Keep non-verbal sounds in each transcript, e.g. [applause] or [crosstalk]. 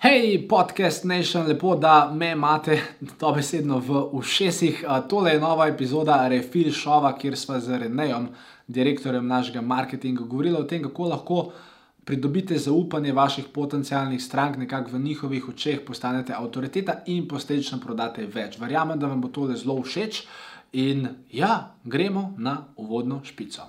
Hej, podcast Nation, lepo, da me imate to besedno v ušesih. Tole je nova epizoda Refil Šova, kjer smo z Renejem, direktorjem našega marketinga, govorili o tem, kako lahko pridobite zaupanje vaših potencialnih strank, nekako v njihovih očeh postanete avtoriteta in posledično prodate več. Verjamem, da vam bo tole zelo všeč. In ja, gremo na uvodno špico.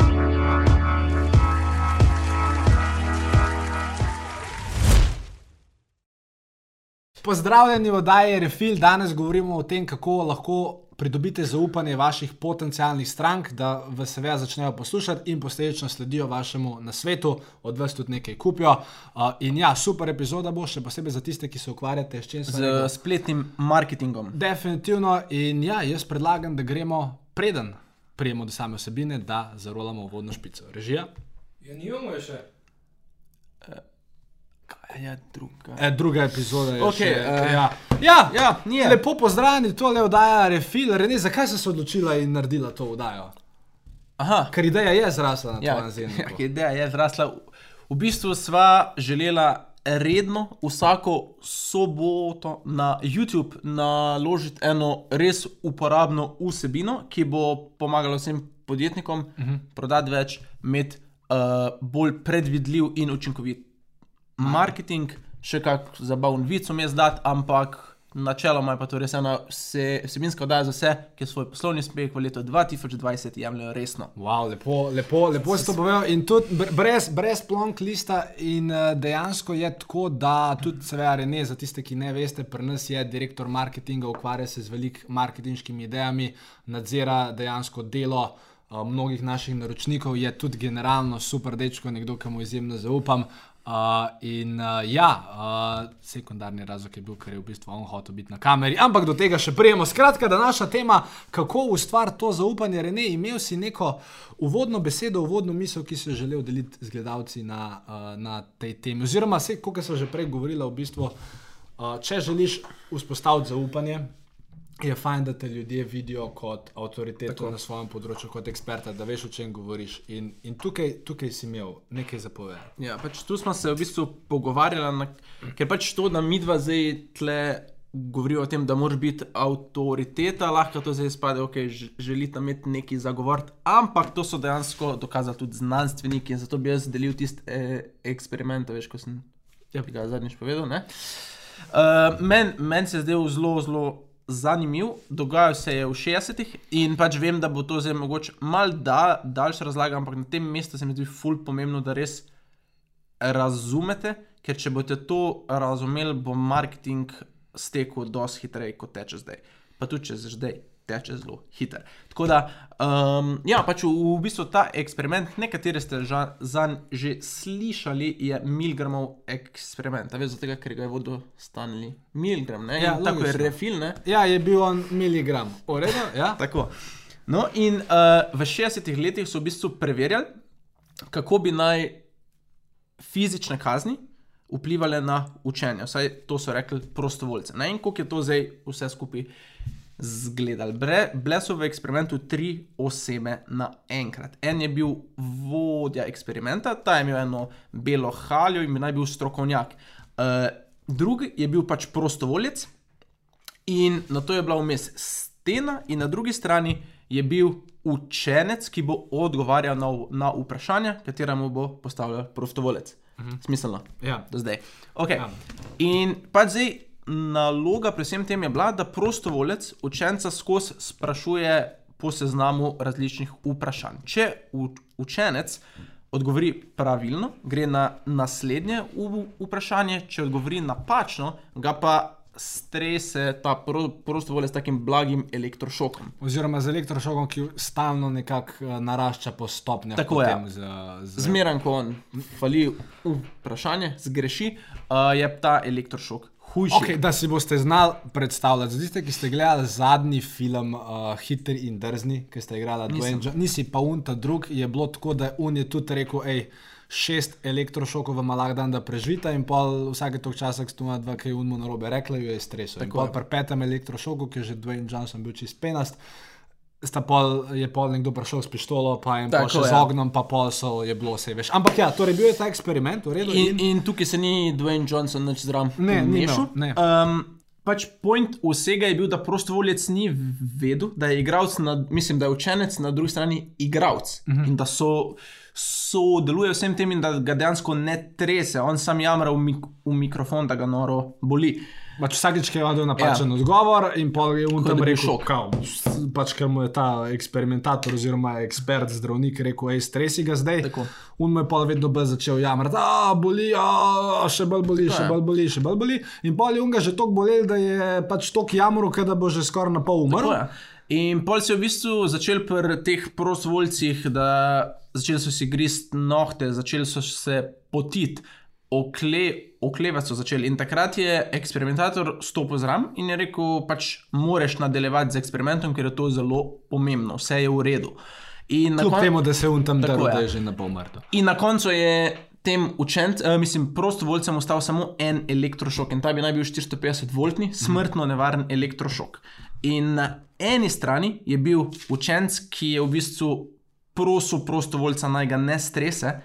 Pozdravljeni v oddaji Refil. Danes govorimo o tem, kako lahko pridobite zaupanje vaših potencialnih strank, da vas seveda začnejo poslušati in posledično sledijo vašemu nasvetu, od vas tudi nekaj kupijo. Uh, in ja, super epizoda bo, še posebej za tiste, ki se ukvarjate s čim se z spletnim marketingom. Definitivno. In ja, jaz predlagam, da gremo preden prijemo do same osebine, da zarolamo vodno špico. Režija? Ja, nimamo je še. Kaj je druga? E, druga epizoda je. Okej, še, eh, ja. Ja, ja, nije. Lepo pozdravljeni, tole je oddaja Refil. Rene, zakaj si se odločila in naredila to oddajo? Aha, Ker ideja je zrasla na ja, tvojem zemlju. ja, ideja je zrasla. V bistvu sva želela redno vsako soboto na YouTube naložiti eno res uporabno vsebino, ki bo pomagala vsem podjetnikom uh Mhm. -huh. prodati več, imeti uh, bolj predvidljiv in učinkovit marketing, še kak zabaven vic vmes dati, ampak načeloma je pa to res ena vse, vsebinska oddaja za vse, ki svoj poslovni uspeh v letu 2020 jemljajo resno. Wow, lepo, lepo, lepo si to povedal. In tudi br- brez, brez plonk lista. In uh, dejansko je tako, da tudi, seveda, Rene, za tiste, ki ne veste, pri nas je direktor marketinga, ukvarja se z velikimi marketinškimi idejami, nadzira dejansko delo. Uh, mnogih naših naročnikov je tudi generalno super dečko, nekdo, ki mu izjemno zaupam. Uh, in uh, ja, uh, sekundarni razlog je bil, ker je v bistvu on hotel biti na kameri, ampak do tega še prijemo. Skratka, današnja tema, kako ustvariti to zaupanje. Rene, imel si neko uvodno besedo, uvodno misel, ki si jo želel deliti z gledalci na, uh, na tej temi. Oziroma, kot sem že prej govorila, v bistvu, uh, če želiš vzpostaviti zaupanje. Je fajn, da te ljudje vidijo kot avtoriteto Tako. na svojem področju, kot eksperta, da veš, o čem govoriš. In, in tukaj, tukaj si imel nekaj zapovedati. Ja, pač tu smo se v bistvu pogovarjali, na, ker pač to, da mi dva zdaj tle govorijo o tem, da moraš biti avtoriteta, lahko to zdaj spade, ok, ž- želite imeti neki zagovor, ampak to so dejansko dokazali tudi znanstveniki in zato bi jaz delil tisti eh, eksperiment, veš, ko sem ja. ga zadnjič povedal. Uh, Meni men se je zdel zelo, zelo zanimiv, dogajal se je v 60-ih in pač vem, da bo to zdaj mogoče mal da, daljša razlaga, ampak na tem mestu se mi zdi ful pomembno, da res razumete, ker če boste to razumeli, bo marketing stekel dosti hitreje, kot teče zdaj. Pa tudi če zdaj teče zelo hiter. Tako da, um, ja, pač v, v bistvu ta eksperiment, nekateri ste ža- zanj že slišali, je Milgramov eksperiment. Veš, zato, ker ga je vodil Stanley Milgram, ne? Ja, tako je refil, ne? Ja, je bil on miligram. Uredo, ja? [laughs] Tako. No, in uh, v 60-ih letih so v bistvu preverjali, kako bi naj fizične kazni vplivali na učenje. Vsaj to so rekli prostovoljci. Ne? In kako je to zdaj vse skupaj zgledalo. Bre- Bile so v eksperimentu tri osebe naenkrat. En je bil vodja eksperimenta, ta je imel eno belo haljo in bi naj bil strokovnjak. Uh, drugi je bil pač prostovoljec, In na to je bila vmes stena, in na drugi strani je bil učenec, ki bo odgovarjal na, na vprašanja, katera mu bo postavljal prostovolec. Mhm. Smiselno, Ja. do zdaj. Okay. Ja. In pa zdaj naloga pri vsem tem je bila, da prostovolec učenca skozi sprašuje po seznamu različnih vprašanj. Če učenec odgovori pravilno, gre na naslednje vprašanje, če odgovori napačno, ga pa strese ta pro, prostovolec s takim blagim elektrošokom. Oziroma z elektrošokom, ki stalno nekako eh, narašča po stopnjah. Tako je. Z, z... Zmeraj, ko on fali vprašanje, zgreši, uh, je ta elektrošok hujši. Okay, da si boste znali predstavljati, za tiste, ki ste gledali zadnji film uh, Hitri in drzni, ki ste igrali Dwayne Johnson, nisi pa unta drug, je bilo tako, da un je tudi rekel, hej. Šest elektrošokov vam lahko dan, da preživite, in pol vsake tog časa, ko ste imeli dva, ki je unmo narobe rekla, jo je stresel. Tako je. Pri petem elektrošoku, ki je že Dwayne Johnson bil čist penast, sta pol, je pol nekdo prišel s pištolo, pa pa Tako, še z ognjem, pa pol so je bilo vse več. Ampak ja, torej bil je ta eksperiment, v redu. In, in tukaj se ni Dwayne Johnson nič zraven Ne, ni imel, ne. Um, pač point vsega je bil, da prostovoljec ni vedel, da je igralec, na, mislim, da je učenec na drugi strani igralec Mhm. in da so. Sodeluje vsem tem in da ga dejansko ne trese, on sam jamra v, mik v mikrofon, da ga noro boli. Pač vsakeč, ki je imel napačen ja. odgovor, in pol je bi rekel, kao, pač ker mu je ta eksperimentator oziroma ekspert, zdravnik rekel, hej, stresi ga zdaj. Tako. On mu je pa vedno bolj začel jamrati, da boli, a, še bolj boli, še bolj boli, še bolj boli. In pol je on ga že toliko bolel, da je pač toliko jamro, da bo že skoraj na pol umrl. Tako. In pol se je v bistvu začel pri teh prostovoljcih, da začeli so si grist nohte, začeli so se potiti, okle, oklevati so začeli. In takrat je eksperimentator stopil zraven in je rekel, pač moraš nadaljevati z eksperimentom, ker je to zelo pomembno, vse je v redu. In na, Kljub kon temu, da se on tam Tako je. že na pol mrtev. in na koncu je tem učencem, uh, mislim, prostovoljcem ostal samo en elektrošok in ta bi naj bil 450 voltni, smrtno nevaren elektrošok. In na eni strani je bil učenec, ki je v bistvu prosil prostovoljca naj ga ne strese,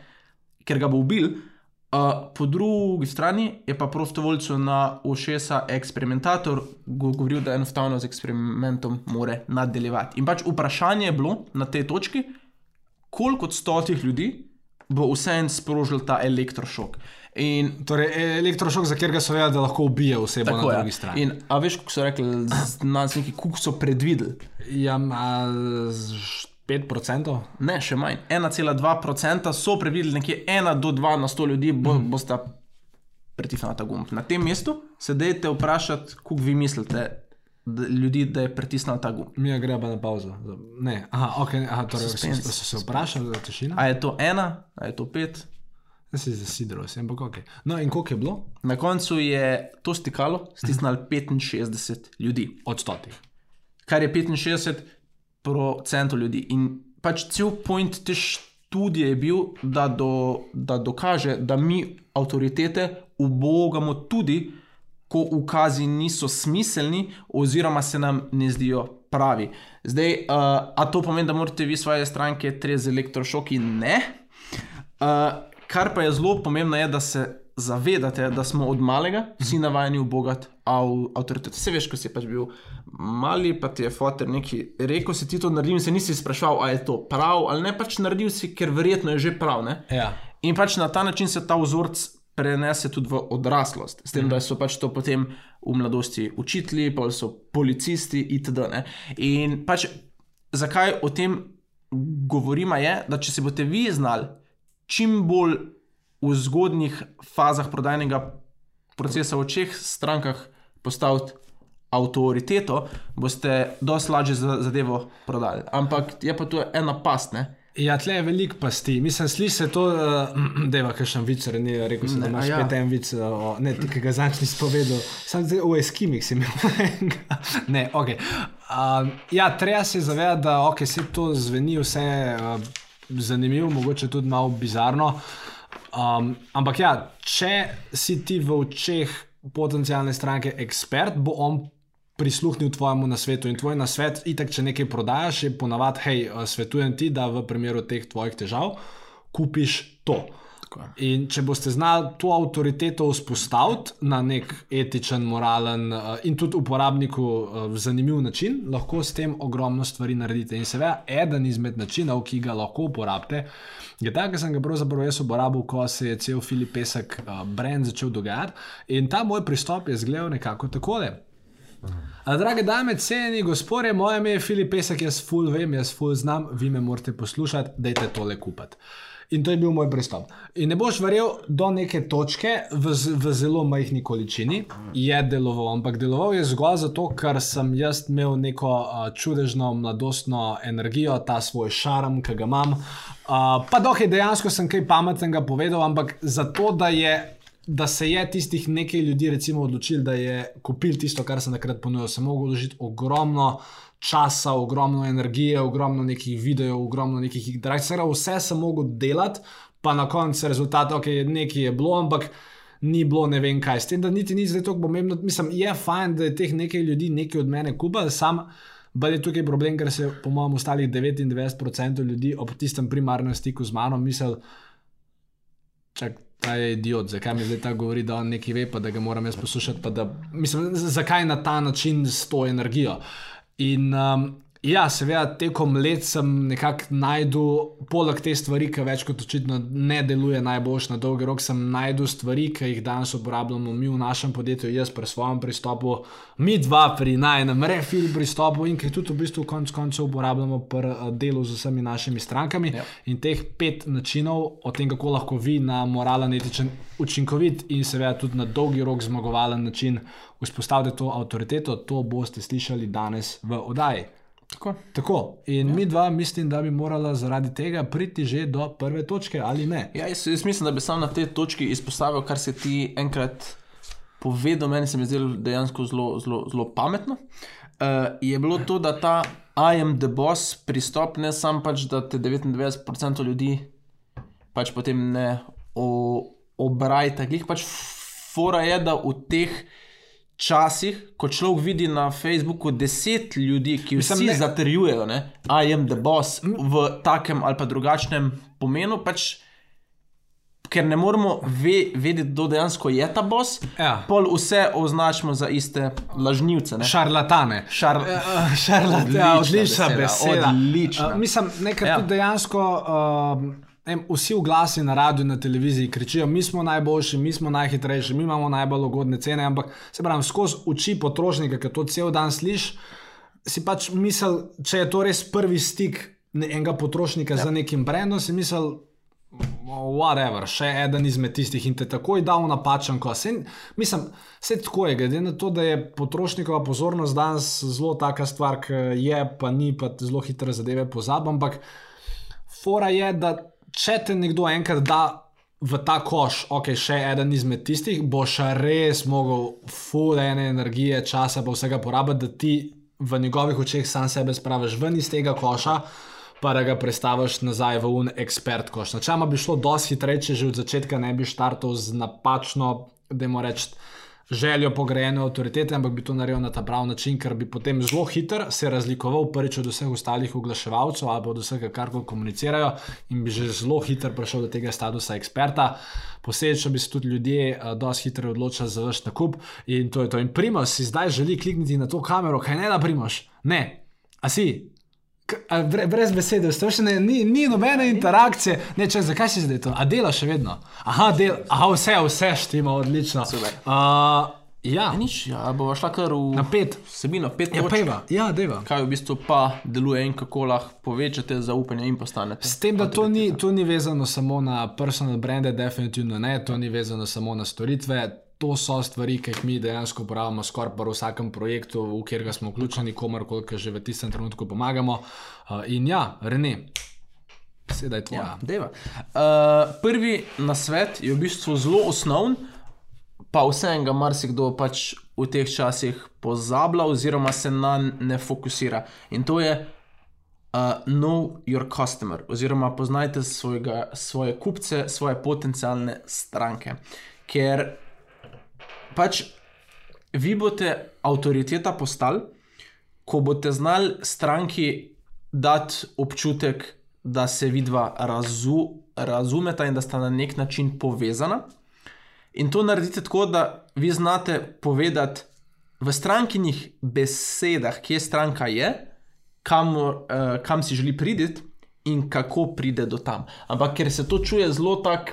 ker ga bo ubil. Uh, po drugi strani je pa prostovoljcu na ušesa eksperimentator go- govoril, da enostavno z eksperimentom more nadaljevati. In pač vprašanje je bilo na tej točki, koliko od stotih ljudi bo vseeno sprožil ta elektrošok. In Torej, e- elektrošok, za katerega so vedeli, da lahko ubije osebo tako na drugi strani. In, a veš, kako so rekli, znanstveniki, koliko so predvideli? Ja, a, z 5%? Ne, še manj. 1,2% so predvideli, nekje 1 do 2 na 100 ljudi bo, Mhm. bosta pritisnila ta gumb. Na tem mestu se dajte vprašati, koliko vi mislite, da, ljudi, da je pritisnila ta gumb. Mi gremo na pauzo. Ne, aha, ok, aha, torej so, Suspense. so se vprašali, da je tišina. A je to ena, a je to pet? Jaz si zasidral, sem ampak ok. No in koliko je bilo? Na koncu je to stikalo stisnilo 65 ljudi. Od stotih. kar je 65% ljudi. In pač cel point te študije je bil, da, do, da dokaže, da mi avtoritete ubogamo tudi, ko ukazi niso smiselni, oziroma se nam ne zdijo pravi. Zdaj, uh, a to pomeni, da morate vi svoje stranke trezi elektrošoki? Ne. Uh, kar pa je zelo pomembno, je, da se zavedate, da smo od malega vsi navajeni ubogati av, avtoriteto. Vse veš, ko si pač bil mali, pa ti je fotor neki rekel, si ti to naredil in se nisi sprašval, ali je to prav ali ne, pač naredil si, ker verjetno je že prav. Ne? Ja. In pač na ta način se ta vzorec prenese tudi v odraslost, s tem, da so pač to potem v mladosti učitelji, pa so policisti itd. Ne? In pač zakaj o tem govorimo, je, da če se boste vi znali čim bolj v zgodnjih fazah prodajnega procesa v očeh strankah postaviti avtoriteto, boste dosti lažje za- zadevo prodali. Ampak je pa tu ena past, ne? Ja, tle je veliko pasti. Mislim, sliši se to, uh, da je kakšen vic, ne, rekel sem, da imaš ja. spet en vic, uh, ne, ti, ki ga zanč nisi povedal, sam zdaj v Eskimih si imel [laughs] enega. Ne, ok. Um, ja, treba se zavedati, da ok, se to zveni vse uh, zanimivo, mogoče tudi malo bizarno. Um, ampak ja, če si ti v očeh potencijalne stranke ekspert, bo on prisluhnil tvojemu nasvetu. In tvoj nasvet, itak, če nekaj prodajaš, je ponavadi, hej, svetujem ti, da v primeru teh tvojih težav kupiš to. In če boste znali to avtoriteto vzpostaviti na nek etičen, moralen uh, in tudi uporabniku uh, zanimiv način, lahko s tem ogromno stvari naredite. In seveda, eden izmed načinov, ki ga lahko uporabite, je ta, ki sem ga pravzaprav jaz uporabil, ko se je cel Filip Pesek uh, brand začel dogajati. In ta moj pristop je zgledal nekako takole. A, drage dame, cenjeni gospodje, moje ime je Filip Pesek, jaz ful vem, jaz ful znam, vi me morate poslušati, dajte tole kupiti. In to je bil moj pristop. In ne boš verjel, do neke točke, v, z- v zelo majhni količini, je deloval, ampak deloval je zgolj zato, ker sem jaz imel neko uh, čudežno mladostno energijo, ta svoj šarm, ki ga imam. Uh, pa je dejansko sem kaj pametnega povedal, ampak zato, da je da se je tistih nekaj ljudi recimo odločil, da je kupil tisto, kar se takrat ponudil, se mogel vložiti ogromno časa, ogromno energije, ogromno nekih videov, ogromno nekih interakcij, vse se mogel delati, pa na koncu rezultat, ok, nekaj je bilo, ampak. Ni bilo ne vem kaj, s tem, da niti ni zdaj tako pomembno. Mislim, je fajn, da je teh nekaj ljudi nekaj od mene kupa, sam pa je tukaj problem, ker se, po mojem, ostalih 99% ljudi ob tistem primarnem stiku z mano misli, čak, ta je idiot, zakaj mi zdaj ta govori, da on nekaj ve, pa da ga moram jaz poslušati. Da, mislim, zakaj na ta način s to energijo. In um, Ja, seveda, tekom let sem nekako najdel, poleg te stvari, ki več kot očitno ne deluje najboljš na dolgi rok, sem najdel stvari, ki jih danes uporabljamo mi v našem podjetju, jaz pri svojem pristopu, mi dva pri najnem refil pristopu in ki tudi v bistvu konec koncev uporabljamo pri eh, delu z vsemi našimi strankami. Ja. In teh pet načinov o tem, kako lahko vi na moralen, etičen, učinkovit in seveda tudi na dolgi rok zmagovalen način vzpostavite to avtoriteto, to boste slišali danes v oddaji. Tako. Tako. In ja. mi dva, mislim, da bi morala zaradi tega priti že do prve točke, ali ne? Ja, jaz, jaz mislim, da bi sam na tej točki izpostavil, kar se ti enkrat povedal, meni se je zdelo dejansko zelo, zelo, zelo pametno. Uh, je bilo to, da ta I am the boss pristop, ne samo pač, da te 99% ljudi pač potem ne obrajta. Pač fora je, da v teh časih, ko človek vidi na Facebooku deset ljudi, ki vsi ne... zatrjujejo, da je the boss v takem ali pa drugačnem pomenu, pač, ker ne moremo ve, vedeti, kdo dejansko je ta boss, ja. pol vse označimo za iste lažnivce. Ne? Šarlatane. Šar... Uh, šarlatane, ja, odlična beseda. beseda. Odlična. Uh, mislim, nekaj ja. tudi dejansko. Uh, Vsi v glasi na radiju, na televiziji kričijo, mi smo najboljši, mi smo najhitrejši, mi imamo najbolj ugodne cene, ampak se pravi, skozi oči potrošnika, ki to cel dan slišiš, si pač misel, če je to res prvi stik enega potrošnika ja. z nekim brendom, si misel, whatever, še eden izmed tistih in te takoj dal napačen kos. Mislim, vse tako je, glede na to, da je potrošnikova pozornost danes zelo taka stvar, ki je, pa ni, pa zelo hitre zadeve pozabam, ampak fora je, da če te nekdo enkrat da v ta koš, ok, še eden izmed tistih, boš res mogel full ene energije, časa, pa vsega porabiti, da ti v njegovih očeh sam sebe spraviš ven iz tega koša. Pa da ga predstaviš nazaj v un ekspert koš. Načeloma bi šlo dosti hitreje, če že od začetka ne bi štartal z napačno, da moramo reči, željo pogrejene avtoritete, ampak bi to naredil na ta prav način, ker bi potem zelo hitro se razlikoval prvič od vseh ostalih oglaševalcev ali od vsega, kar komunicirajo, in bi že zelo hitro prišel do tega statusa eksperta. Posledično bi se tudi ljudje uh, dosti hitro odločili za vaš nakup in to je to. In Primoš si zdaj želi klikniti na to kamero, kaj ne da Primoš? Ne, a si, Brez besede, ne, ni, ni nobene interakcije. Ne, če, zakaj si zdaj to? A dela še vedno? Aha, del, aha vse, vse štimo, odlično. Uh, ja, nič, ja, bo šla kar v na pet. Sebino, pet ja, peva. Ja, deva. Kaj v bistvu pa deluje in kako lahko povečate zaupanje in postanete. S tem, da to ni, to ni vezano samo na personal brande, definitivno ne, to ni vezano samo na storitve to so stvari, ki jih mi dejansko uporabljamo skoraj v vsakem projektu, v katerega smo vključeni, komorkoli, ki že v tistem trenutku pomagamo. Uh, in ja, Rene. Sedaj tvoja. Ja, uh, prvi na svet je v bistvu zelo osnoven, pa vseeno ga marsikdo pač v teh časih pozablja, oziroma se na ne fokusira. In to je uh, know your customer, oziroma poznajte svojega, svoje kupce, svoje potencijalne stranke. Ker pač vi boste avtoriteta postali, ko boste znali stranki dati občutek, da se vidva razu, razumeta in da sta na nek način povezana. In to naredite tako, da vi znate povedati v strankinih besedah, kje stranka je, kam, uh, kam si želi priti in kako pride do tam. Ampak ker se to čuje zelo tako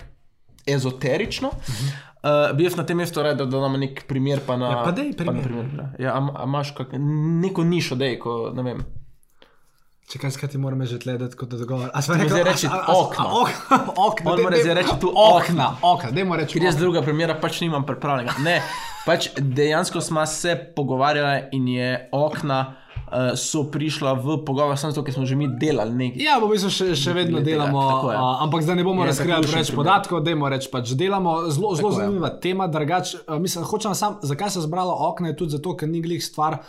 ezoterično, uh -huh. Uh, bi jaz na tem mestu rekel, da imamo nek primer. Pa na, ja, pa dej, primer. Pa primer ja, a, a imaš kak, neko nišo, da je, ko ne vem. Če kaj skati, moramo že gledati, kot dogovor. A smo rekli, reči okna. Okna, okna. Mora zdaj reči tu okna. Okna, dajmo reči. Ker jaz druga primera pač nimam pripravljenega. Ne, pač dejansko smo se pogovarjali in je okna. Uh, so prišla v pogovor, samo zato, ker smo že mi delali nekaj. Ja, v bistvu še, še vedno tega, delamo, tako je. a, ampak zdaj ne bomo Je razkrili več podatkov, dajmo reči, pač delamo. Zelo, zelo Tako je. zanimiva tema, drugač, a, mislim, hočem sam, zakaj se zbrala okna, je tudi zato, ker ni glih stvar.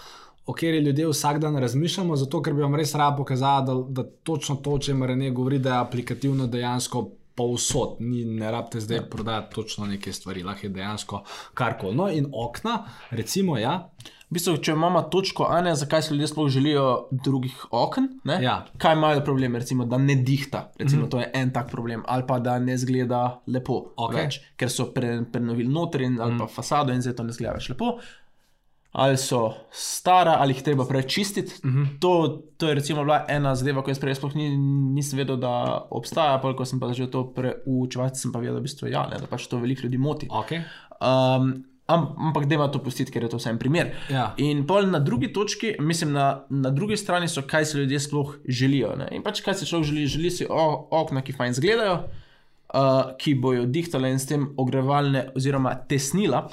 O kateri ljudje vsak dan razmišljamo, zato ker bi vam res rada pokazala, da, da točno to, o čemer ne govori, da je aplikativno dejansko povsod. Ni, ne rabite zdaj ja. prodajati točno neke stvari, lahko je dejansko karkoli. No, in okna, recimo, ja, V bistvu, če imamo točko A, ne, zakaj se ljudje sploh želijo drugih okn, ne? Ja. kaj imajo problem, recimo, da ne dihta, recimo, mm -hmm. to je en tak problem, ali pa da ne zgleda lepo, Okej. več, ker so pre, prenovili noter in, ali mm. pa fasado in zdaj to ne zgleda več lepo. Ali so stara, ali jih treba prečistiti. Mm -hmm. to, to je bila ena zadeva, ko jaz prej sploh ni, nisem vedel, da obstaja, pa ko sem pa začel to preučevati, sem pa vedel, da, v bistvu, ja, ne, da pač to veliko ljudi moti. ok. Um, am, ampak dajmo to pustiti, ker je to vsem primer. Ja. In pol na drugi točki, mislim, na, na drugi strani so, kaj si ljudje sploh želijo. Ne? In pač kaj si človek želi, želi si o, okna, ki fajn izgledajo, uh, ki bojo dihtale in s tem ogrevalne, oziroma tesnila,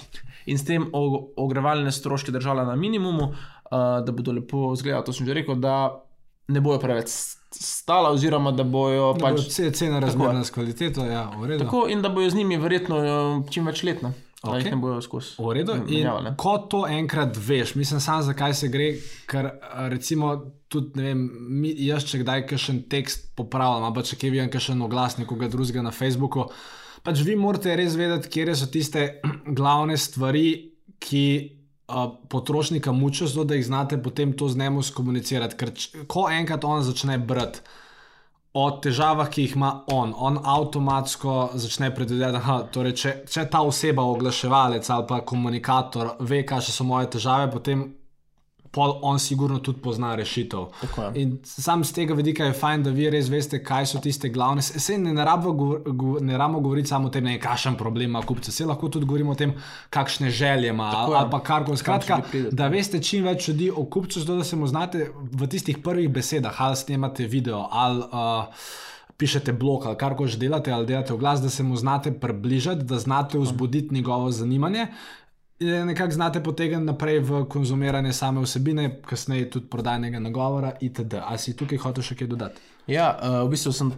in s tem o, ogrevalne stroške držala na minimumu, uh, da bodo lepo izgledali. To sem že rekel, da ne bojo preveč stala, oziroma da bojo Pač, pač. Cena cena razmerna s kvaliteto, ja, v redu. Tako, in da bojo z njimi verjetno uh, čim več let, Okej. jih ne bojo skozi. V redu. In menjavali, ne. ko to enkrat veš, mislim, sam zakaj se gre, ker a, recimo tudi vem, mi, jaz če kdaj kakšen tekst popravljam, ali pa če kje vidim kakšen oglas nekoga drugega na Facebooku, pač vi morate res vedeti, kje so tiste [clears throat] glavne stvari, ki. a, Potrošnika mučijo, da jih znate potem to z njim skomunicirati. Ker č, ko enkrat on začne brati, o težavah, ki jih ima on. On avtomatsko začne predvidevati, da torej, če, če ta oseba, oglaševalec ali pa komunikator, ve, kaj so moje težave, potem pol on sigurno tudi pozna rešitev. Tako sam z tega vidika je fajn, da vi res veste, kaj so tiste glavne. Se ne rabimo govor, go, ne govoriti samo o tem, ne, kakšen problem ima kupce, se lahko tudi govorimo o tem, kakšne želje ima ali, je. pa karkoli. Skratka, želi priti. da veste čim več ljudi o kupcu, zato da se mu znate v tistih prvih besedah, ali snemate video, ali uh, pišete blog, ali kar koli že delate, ali delate v glas, da se mu znate približati, da znate vzbuditi njegovo zanimanje. Nekako znate potegniti naprej v konzumiranje same vsebine, kasneje tudi prodajnega nagovora, itd. Ali si tukaj hotel še kaj dodati? Ja, uh, v bistvu sem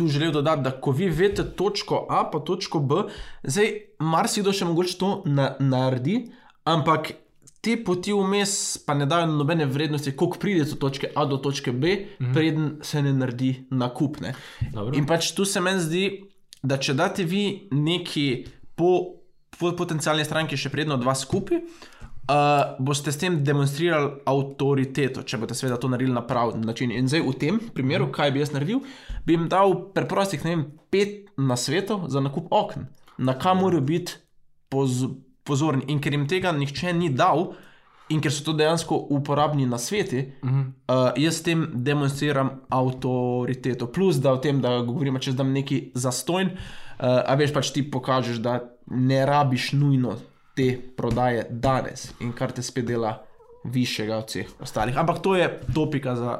tu želel dodati, da ko vi veste točko A, pa točko B, zdaj marsikdo še mogoče to na, naredi, ampak te poti vmes pa ne dajo nobene vrednosti, koliko pridete od točke A do točke B, mm -hmm. preden se ne naredi nakup. Ne. Dobro. In pač tu se meni zdi, da če date vi neki po, po potencijalni stranki še predno dva skupaj. Uh, boste s tem demonstrirali avtoriteto, če boste seveda to naredili na pravi način. In zdaj v tem primeru, kaj bi jaz naredil, bi jim dal preprostih, ne vem, pet nasvetov za nakup okn, na kam morajo biti poz, pozorni. In ker jim tega nihče ni dal, in ker so to dejansko uporabni nasveti, uh -huh. uh, jaz s tem demonstriram avtoriteto. Plus, da o tem, da govorimo, če zdam neki zastojn, uh, a veš pač ti pokažeš, da ne rabiš nujno te prodaje danes in kar te spet dela višjega od vseh ostalih. Ampak to je topika za,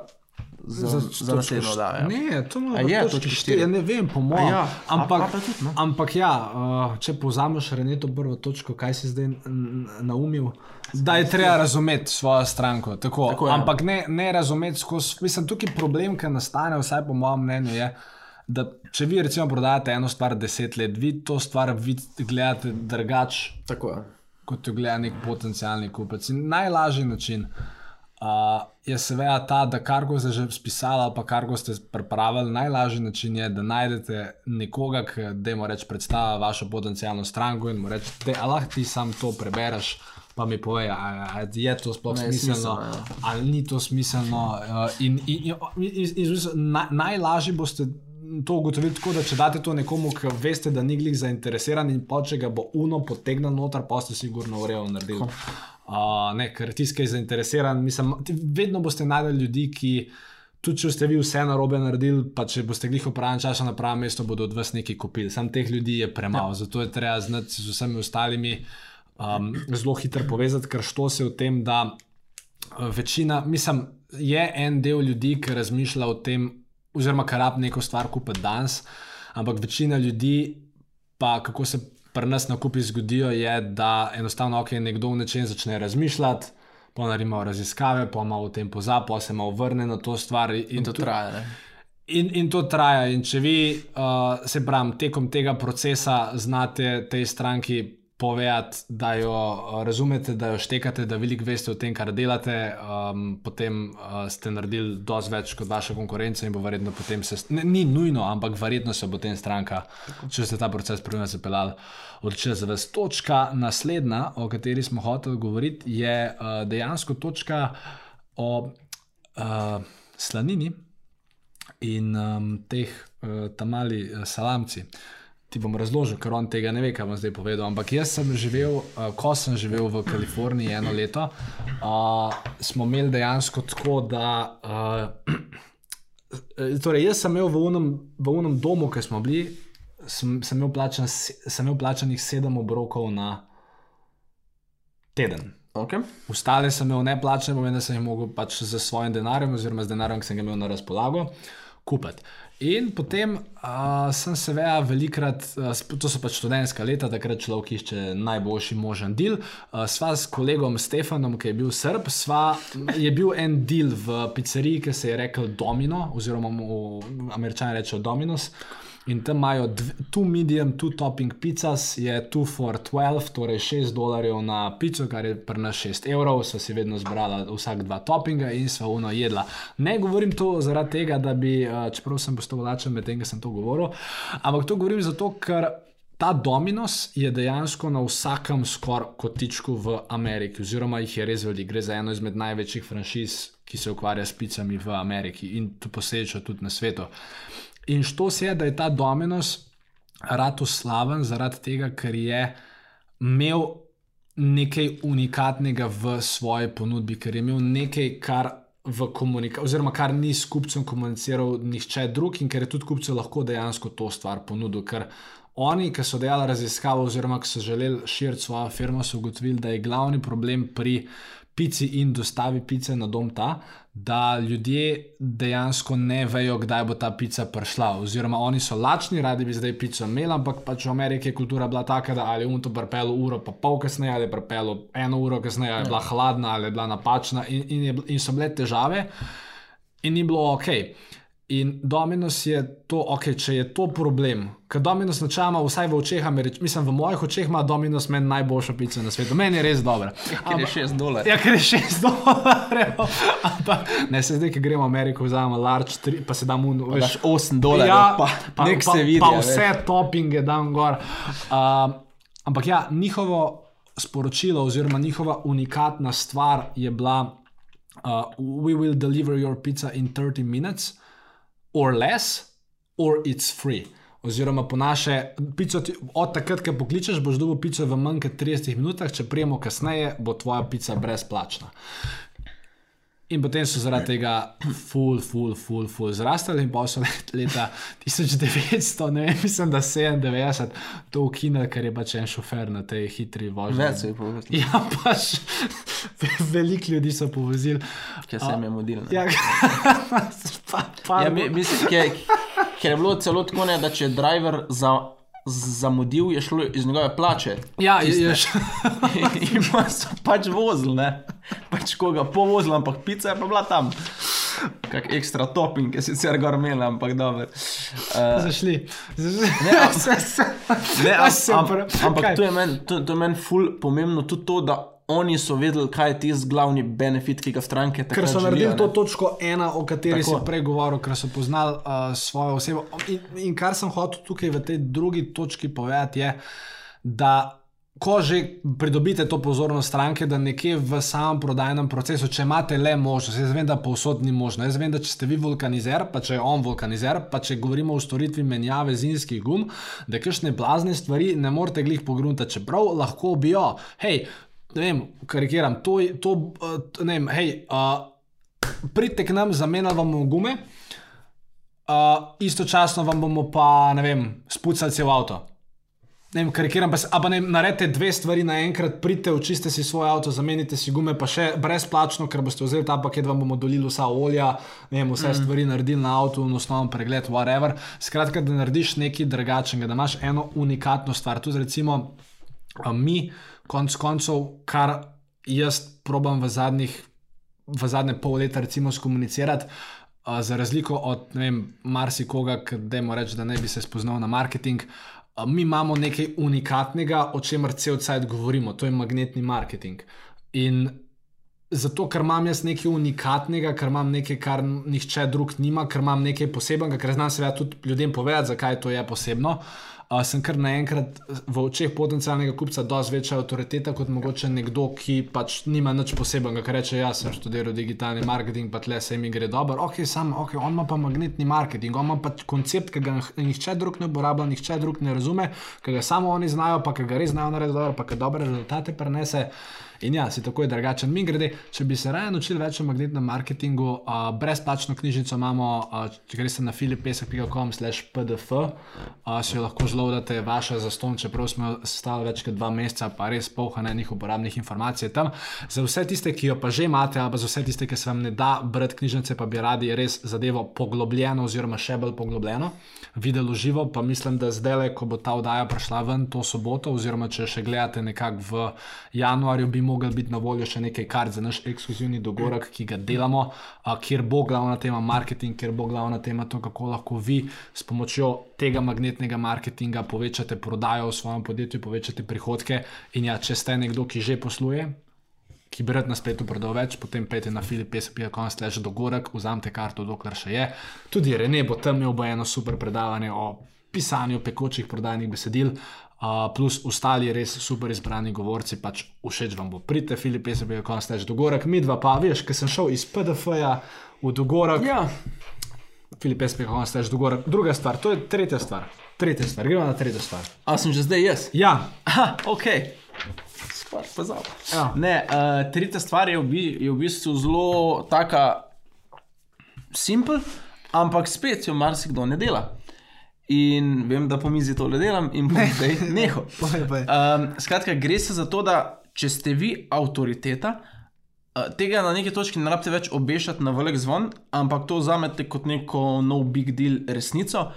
za, za, za naslednjo oddajo. ja. Ne, to ima A je točka štiri? Ja, ne vem, po mojem. ja, ampak, a- a tudi, no. ampak ja, uh, če povzameš Reneto prvo točko, kaj si zdaj naumil, da je treba razumeti svojo stranko. Tako, Tako ampak ne, ne razumeti skozi. Mislim, tukaj problem, ki nastane, vsaj po mojem mnenju, je. Da, če vi recimo prodajate eno stvar deset let, vi to stvar gledate drugače, Tako je. kot jo gleda nek potencijalni kupec. In najlažji način uh, je seveda ta, da kar ko ste že spisali ali pa kar ko ste pripravili, najlažji način je, da najdete nekoga, ki dajmo reči predstavlja vašo potencijalno stranko in mu rečete, da lahko ti sam to prebereš. Pa mi pove, ali je to sploh Ne, smiselno, smiselno, ja. ali ni to smiselno. Uh, in, in, in, in, in, in, in naj, najlažje boste to ugotovili tako, da če date to nekomu, ki veste, da ni glih zainteresiran in pa če ga bo uno potegnil noter, pa ste sigurno urejo naredili. Uh, ne, ker tisti, ki je zainteresiran, mislim, vedno boste najdeli ljudi, ki. Tudi če ste vi vse narobe naredili, pa če boste glih v pravem času na pravem mestu, bodo od vas nekaj kupili. Sam teh ljudi je premalo, ja. zato je treba znati z vsemi ostalimi um, zelo hitro povezati, ker što se v tem, da uh, večina, mislim, je en del ljudi, ki razmišlja o tem, oziroma kar rab neko stvar kupiti danes, ampak večina ljudi, pa kako se pri nas nakupi zgodijo, je, da enostavno, ok, nekdo v nečem začne razmišljati. pa naredimo raziskave, pa malo o tem pozabi, pa se malo vrne na to stvar. In, In to tu- traja. Ne? In, in to traja. In če vi, uh, se pravi, tekom tega procesa znate tej stranki povedati, da jo uh, razumete, da jo štekate, da veliko veste o tem, kar delate, um, potem uh, ste naredili dosti več kot vaša konkurenca in bo verjetno potem se, ne, ni nujno, ampak verjetno se bo tem stranka, če ste ta proces pravilno zapeljali, odločila za vas. Točka naslednja, o kateri smo hoteli govoriti, je uh, dejansko točka o uh, slanini in um, teh uh, tamali uh, salamci. Ti bom razložil, ker on tega ne ve, kaj bom zdaj povedal. Ampak jaz sem živel, uh, ko sem živel v Kaliforniji eno leto, uh, smo imeli dejansko tako, da. Uh, [clears throat] torej, jaz sem imel v unem, v unem domu, ki smo bili, sem, sem, imel plačan, se- sem imel plačanih sedem obrokov na teden. Okay. Ostale sem imel neplačene, pomeni, da sem jih mogel pač z svojim denarjem, oziroma z denarjem, ki sem ga imel na razpolago, kupiti. In potem uh, sem seveda velikrat, uh, to so pač študentska leta, takrat človek išče najboljši možen del. Uh, sva s kolegom Stefanom, ki je bil srb, sva, je bil en del v pizzeriji, ki se je rekel Domino, oziroma mu američani rečejo Dominos. In tam imajo two medium, two topping pizzas, je two for 12, torej 6 dolarjev na pico, kar je pri nas 6 evrov, so si vedno zbrala vsak dva toppinga in sva uno jedla. Ne govorim to zaradi tega, da bi, eh, čeprav sem postal lačen med tem, ko sem to govoril, ampak to govorim zato, ker. Ta Dominos je dejansko na vsakem skoraj kotičku v Ameriki, oziroma jih je res veliko. Gre za eno izmed največjih franšiz, ki se ukvarja s picami v Ameriki in tu posledično tudi na svetu. In što se je, da je ta Dominos rado slaven zaradi tega, ker je imel nekaj unikatnega v svoji ponudbi, ker je imel nekaj, kar. V komunikaciji, oziroma kar ni s kupcem komuniciral nihče drug, in ker je tudi kupcu lahko dejansko to stvar ponudil. Ker oni, ki so delali raziskavo, oziroma ki so želeli širiti svojo firmo, so ugotovili, da je glavni problem pri pici in dostavi pice na dom ta, da ljudje dejansko ne vejo, kdaj bo ta pica prišla. Oziroma, oni so lačni, radi bi zdaj pico imeli, ampak pač v Ameriki je kultura bila taka, da ali je unto pripelo uro, pa pol kasneje, ali je pripelo eno uro kasneje, ali je bila hladna, ali je bila napačna, in, in, je, in so bile težave, in ni bilo ok. In Dominus je to, ok, če je to problem, ker Dominus načela, vsaj v očeh, Američ, mislim, v mojih očeh ima Dominus meni najboljšo pico na svetu, meni je res dobra. Ker je 6 dolarjev. Ja, ker je 6 dolarjev. Ampak ne se zdaj, ki gremo v Ameriko, vzamemo large, tri, pa se damo v Daš 8 dolarjev, ja, pa, pa, nek pa, se vidi. pa vse veš. toppinge dam gor. Um, ampak ja, njihovo sporočilo oziroma njihova unikatna stvar je bila: uh, We will deliver your pizza in 30 minutes or less, or it's free. Oziroma, po naše, pico ti, od takrat, ko pokličeš, boš dobil pico v manj kot 30 minutah, če prijemo kasneje, bo tvoja pica brezplačna. In potem so zaradi tega ful, ful, ful, ful zrastali, in pa so let- leta 1900, ne vem, mislim, da 97, to ukinili, ker je pač en šofer na tej hitri vožnji. Več se je povedal, Ja, pač [laughs] veliko ljudi so povozili. ker se jim ne. Ja, [laughs] pa, pa, Ja, mi, mislim, ker, ker je bilo celo tako, ne, da če je driver za, zamudil, je šlo iz njegove plače. ja, je, je, [laughs] In pa so pač vozili, ne. Pač koga povozili, ampak pica je pa bila tam. Kak ekstra topping, je sicer gor imela, ampak dobro. Uh, zašli. zašli. Ne, [laughs] am- ne, am, am, ampak to je meni meni ful pomembno tudi to, da oni so vedeli, kaj je tisti glavni benefit, ki ga stranke takrat Ker so naredili to točko ena, o kateri Tako. si prej govoril, ker so poznali uh, svojo osebo. In, in kar sem hotel tukaj v tej drugi točki povedati, je, da ko že pridobite to pozornost stranke, da nekje v samem prodajnem procesu, če imate le možnost, jaz vem, da povsod ni možno. Jaz vem, da če ste vi vulkanizer, pa če je on vulkanizer, pa če govorimo o storitvi menjave zimskih gum, da kakšne blazne stvari ne morete glih pogruntati, čeprav lahko bi jo. Hej, ne vem, karikiram, to, je- to uh, ne vem, hej. Uh, pridite k nam, zamenjali vam bomo gume, uh, istočasno vam bomo pa, ne vem, spucali cel avto. Ne vem, karikiram, pa, se- pa ne vem, naredite dve stvari naenkrat, pridite, očiste si svoj avto, zamenjite si gume, pa še brezplačno, ker boste vzeli ta paket, vam bomo dolili vsa olja, ne vem, vse mm. stvari naredili na avtu, in osnoven pregled, whatever. Skratka, da narediš nekaj drugačnega, da imaš eno unikatno stvar. Tudi recimo mi, konc koncev, kar jaz probam v v zadnje pol leta recimo skomunicirati. Uh, za razliko od vem, marsikoga, ki dajmo reči, da ne bi se spoznal na marketing, uh, mi imamo nekaj unikatnega, o čemer cel cel cel govorimo, to je magnetni marketing. In zato, ker imam jaz nekaj unikatnega, ker imam nekaj, kar nihče drug nima, ker imam nekaj posebnega, ker znam seveda tudi ljudem povedati, zakaj to je posebno. Uh, sem kar naenkrat v očeh potencialnega kupca dosti večja avtoriteta kot mogoče nekdo, ki pač nima nič posebnega, ker reče: Jaz sem študiral digitalni marketing, pa tle se mi gre dobro. Ok, sam, ok, on ima pa magnetni marketing, on ima pa koncept, ki ga nihče drug ne uporablja, nihče drug ne razume, ki ga samo oni znajo, pa ki ga res znajo narediti dobro, pa ki dobre rezultate prenese. In ja, si tako je drugačen. Mi grede, če bi se raje naučili več o magnetnem marketingu, uh, brezplačno knjižico imamo, uh, če greste na filipesek.com/pdf, uh, si jo lahko zlodate, vaša zaston, čeprav smo stali več kot dva meseca, pa res polhanenih uporabnih informacij tam. Za vse tiste, ki jo pa že imate, ali pa za vse tiste, ki se vam ne da brati knjižnice, pa bi radi res zadevo poglobljeno, oziroma še bolj poglobljeno, videli živo, pa mislim, da zdaj, ko bo ta oddaja prišla ven to soboto, oziroma če še gledate nekako v januarju, bi mogel biti na voljo še nekaj kart za naš ekskluzivni dogodek, ki ga delamo, a, kjer bo glavna tema marketing, kjer bo glavna tema to, kako lahko vi s pomočjo tega magnetnega marketinga povečate prodajo v svojem podjetju, povečate prihodke. In ja, če ste nekdo, ki že posluje. Ki bi rad na spletu prodal več, potem pejte na filipesop.com slash dogodek, vzamete karto, dokler še je. Tudi Rene bo tam imel bo eno super predavanje o pisanju pekočih prodajnih besedil, uh, plus ostali res super izbrani govorci, pač všeč vam bo. Pridite, filipesop.com slash dogodek, mi dva pa, veš, ker sem šel iz PDF-ja v dogodek. Ja, Filipesop.com slash dogodek. Druga stvar, to je tretja stvar. Tretja stvar, gremo na tretjo stvar. a sem že zdaj jaz. Ja, Aha, ok. Stvar pozabil. Ja. Ne, uh, tretja stvar je v, bi, je v bistvu zelo taka simpel, ampak spet jo marsikdo ne dela. In vem, da po mizi to le delam in bom zdaj [laughs] nehal. Um, skratka, gre se za to, da če ste vi avtoriteta, uh, tega na neki točki ne rabite več obešati na velik zvon, ampak to vzamete kot neko no big deal resnico